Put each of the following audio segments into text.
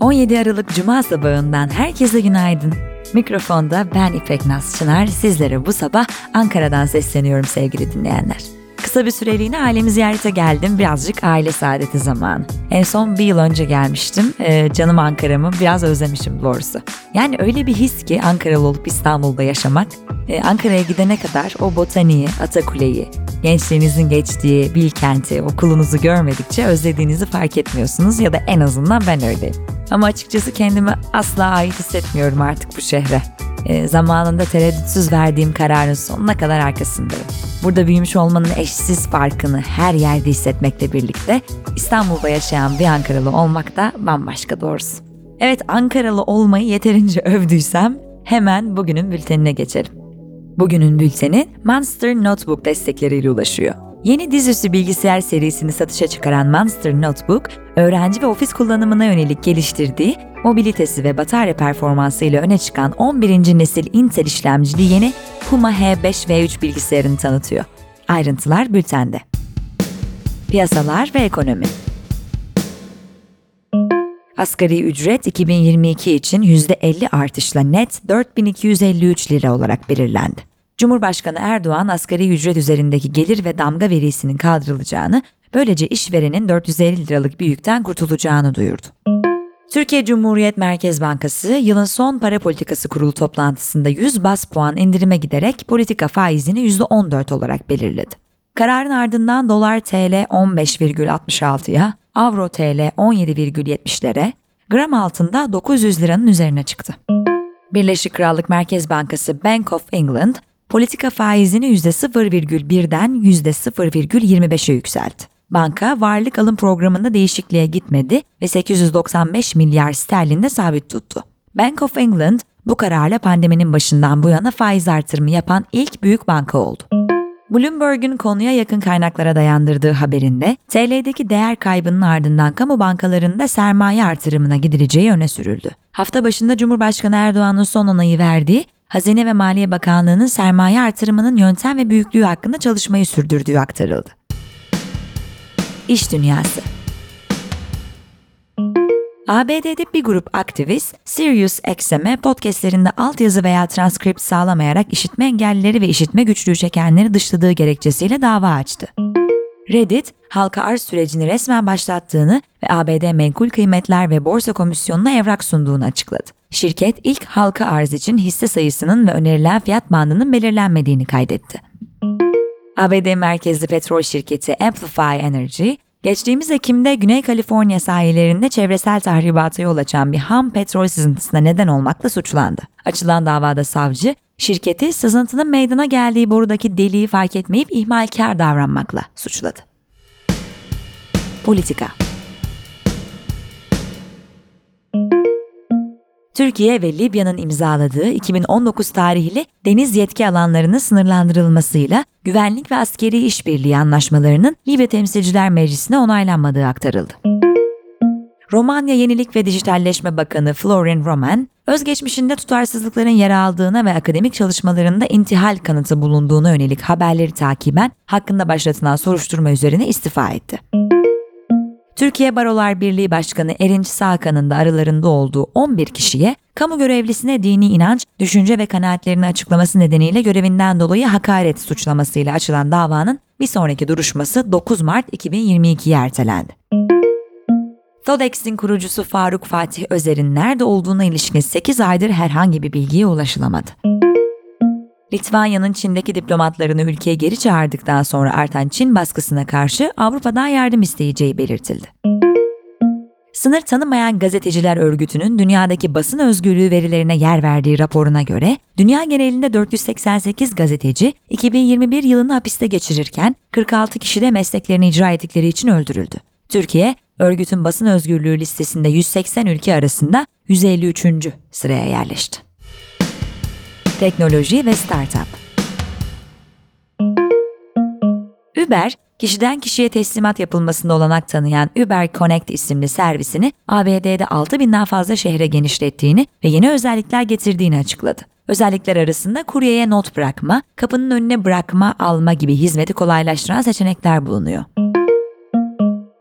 17 Aralık Cuma sabahından herkese günaydın. Mikrofonda ben İpek Naz Çınar, sizlere bu sabah Ankara'dan sesleniyorum sevgili dinleyenler. Kısa bir süreliğine ailemi ziyarete geldim. Birazcık aile saadeti zamanı. En son bir yıl önce gelmiştim. Ee, canım Ankara'mı biraz özlemişim doğrusu. Yani öyle bir his ki Ankaralı olup İstanbul'da yaşamak. Ee, Ankara'ya gidene kadar o botaniği, Atakule'yi, gençliğinizin geçtiği Bilkent'i, okulunuzu görmedikçe özlediğinizi fark etmiyorsunuz ya da en azından ben öyleyim. Ama açıkçası kendimi asla ait hissetmiyorum artık bu şehre. E, zamanında tereddütsüz verdiğim kararın sonuna kadar arkasındayım. Burada büyümüş olmanın eşsiz farkını her yerde hissetmekle birlikte İstanbul'da yaşayan bir Ankaralı olmak da bambaşka doğrusu. Evet Ankaralı olmayı yeterince övdüysem hemen bugünün bültenine geçelim. Bugünün bülteni Monster Notebook destekleriyle ulaşıyor. Yeni dizüstü bilgisayar serisini satışa çıkaran Monster Notebook, öğrenci ve ofis kullanımına yönelik geliştirdiği, mobilitesi ve batarya performansı ile öne çıkan 11. nesil Intel işlemcili yeni Puma H5V3 bilgisayarını tanıtıyor. Ayrıntılar bültende. Piyasalar ve ekonomi Asgari ücret 2022 için %50 artışla net 4253 lira olarak belirlendi. Cumhurbaşkanı Erdoğan asgari ücret üzerindeki gelir ve damga verisinin kaldırılacağını, böylece işverenin 450 liralık bir yükten kurtulacağını duyurdu. Türkiye Cumhuriyet Merkez Bankası yılın son para politikası kurulu toplantısında 100 bas puan indirime giderek politika faizini %14 olarak belirledi. Kararın ardından dolar TL 15,66'ya, avro TL 17,70'lere, gram altında 900 liranın üzerine çıktı. Birleşik Krallık Merkez Bankası Bank of England politika faizini %0,1'den %0,25'e yükseltti. Banka varlık alım programında değişikliğe gitmedi ve 895 milyar sterlinde sabit tuttu. Bank of England bu kararla pandeminin başından bu yana faiz artırımı yapan ilk büyük banka oldu. Bloomberg'un konuya yakın kaynaklara dayandırdığı haberinde TL'deki değer kaybının ardından kamu bankalarında sermaye artırımına gidileceği öne sürüldü. Hafta başında Cumhurbaşkanı Erdoğan'ın son onayı verdiği Hazine ve Maliye Bakanlığı'nın sermaye artırımının yöntem ve büyüklüğü hakkında çalışmayı sürdürdüğü aktarıldı. İş Dünyası ABD'de bir grup aktivist, Sirius XM'e podcastlerinde altyazı veya transkript sağlamayarak işitme engellileri ve işitme güçlüğü çekenleri dışladığı gerekçesiyle dava açtı. Reddit, halka arz sürecini resmen başlattığını ve ABD Menkul Kıymetler ve Borsa Komisyonu'na evrak sunduğunu açıkladı. Şirket ilk halka arz için hisse sayısının ve önerilen fiyat bandının belirlenmediğini kaydetti. ABD merkezli petrol şirketi Amplify Energy, geçtiğimiz Ekim'de Güney Kaliforniya sahillerinde çevresel tahribata yol açan bir ham petrol sızıntısına neden olmakla suçlandı. Açılan davada savcı, şirketi sızıntının meydana geldiği borudaki deliği fark etmeyip ihmalkar davranmakla suçladı. Politika Türkiye ve Libya'nın imzaladığı 2019 tarihli deniz yetki alanlarının sınırlandırılmasıyla güvenlik ve askeri işbirliği anlaşmalarının Libya Temsilciler Meclisi'ne onaylanmadığı aktarıldı. Romanya Yenilik ve Dijitalleşme Bakanı Florin Roman, özgeçmişinde tutarsızlıkların yer aldığına ve akademik çalışmalarında intihal kanıtı bulunduğuna yönelik haberleri takiben hakkında başlatılan soruşturma üzerine istifa etti. Türkiye Barolar Birliği Başkanı Erinç Sağkan'ın da aralarında olduğu 11 kişiye kamu görevlisine dini inanç, düşünce ve kanaatlerini açıklaması nedeniyle görevinden dolayı hakaret suçlamasıyla açılan davanın bir sonraki duruşması 9 Mart 2022'ye ertelendi. TODEX'in kurucusu Faruk Fatih Özer'in nerede olduğuna ilişkin 8 aydır herhangi bir bilgiye ulaşılamadı. Litvanya'nın Çin'deki diplomatlarını ülkeye geri çağırdıktan sonra artan Çin baskısına karşı Avrupa'dan yardım isteyeceği belirtildi. Sınır tanımayan gazeteciler örgütünün dünyadaki basın özgürlüğü verilerine yer verdiği raporuna göre dünya genelinde 488 gazeteci 2021 yılını hapiste geçirirken 46 kişi de mesleklerini icra ettikleri için öldürüldü. Türkiye, örgütün basın özgürlüğü listesinde 180 ülke arasında 153. sıraya yerleşti teknoloji ve startup. Uber, kişiden kişiye teslimat yapılmasında olanak tanıyan Uber Connect isimli servisini ABD'de 6000'den fazla şehre genişlettiğini ve yeni özellikler getirdiğini açıkladı. Özellikler arasında kuryeye not bırakma, kapının önüne bırakma, alma gibi hizmeti kolaylaştıran seçenekler bulunuyor.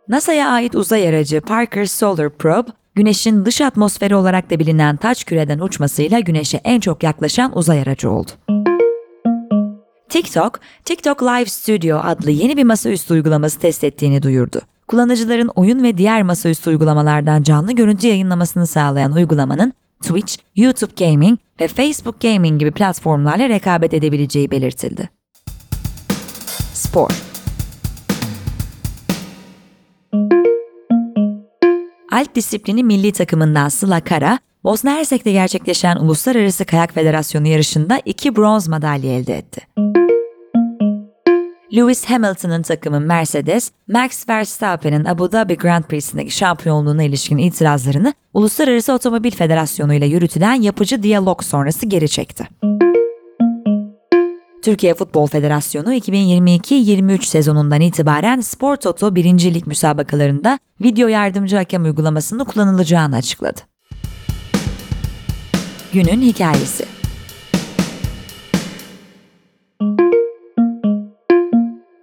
NASA'ya ait uzay aracı Parker Solar Probe, Güneşin dış atmosferi olarak da bilinen taç küreden uçmasıyla Güneş'e en çok yaklaşan uzay aracı oldu. TikTok, TikTok Live Studio adlı yeni bir masaüstü uygulaması test ettiğini duyurdu. Kullanıcıların oyun ve diğer masaüstü uygulamalardan canlı görüntü yayınlamasını sağlayan uygulamanın Twitch, YouTube Gaming ve Facebook Gaming gibi platformlarla rekabet edebileceği belirtildi. Spor Alp disiplini milli takımından Sıla Kara, Bosna Hersek'te gerçekleşen Uluslararası Kayak Federasyonu yarışında iki bronz madalya elde etti. Lewis Hamilton'ın takımı Mercedes, Max Verstappen'in Abu Dhabi Grand Prix'sindeki şampiyonluğuna ilişkin itirazlarını Uluslararası Otomobil Federasyonu ile yürütülen yapıcı diyalog sonrası geri çekti. Türkiye Futbol Federasyonu 2022-23 sezonundan itibaren Spor Toto 1. Lig müsabakalarında video yardımcı hakem uygulamasının kullanılacağını açıkladı. Günün hikayesi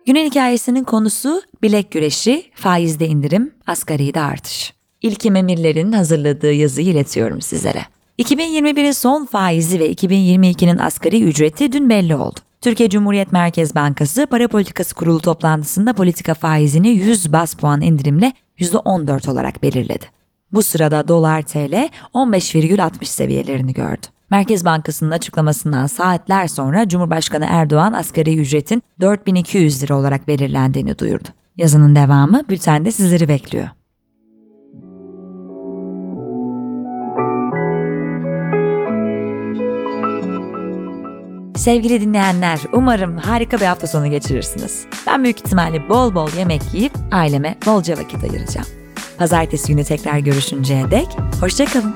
Günün hikayesinin konusu bilek güreşi, faizde indirim, asgari de artış. İlkim Emirler'in hazırladığı yazıyı iletiyorum sizlere. 2021'in son faizi ve 2022'nin asgari ücreti dün belli oldu. Türkiye Cumhuriyet Merkez Bankası Para Politikası Kurulu toplantısında politika faizini 100 bas puan indirimle %14 olarak belirledi. Bu sırada dolar TL 15,60 seviyelerini gördü. Merkez Bankası'nın açıklamasından saatler sonra Cumhurbaşkanı Erdoğan asgari ücretin 4200 lira olarak belirlendiğini duyurdu. Yazının devamı bültende sizleri bekliyor. Sevgili dinleyenler, umarım harika bir hafta sonu geçirirsiniz. Ben büyük ihtimalle bol bol yemek yiyip aileme bolca vakit ayıracağım. Pazartesi günü tekrar görüşünceye dek hoşçakalın.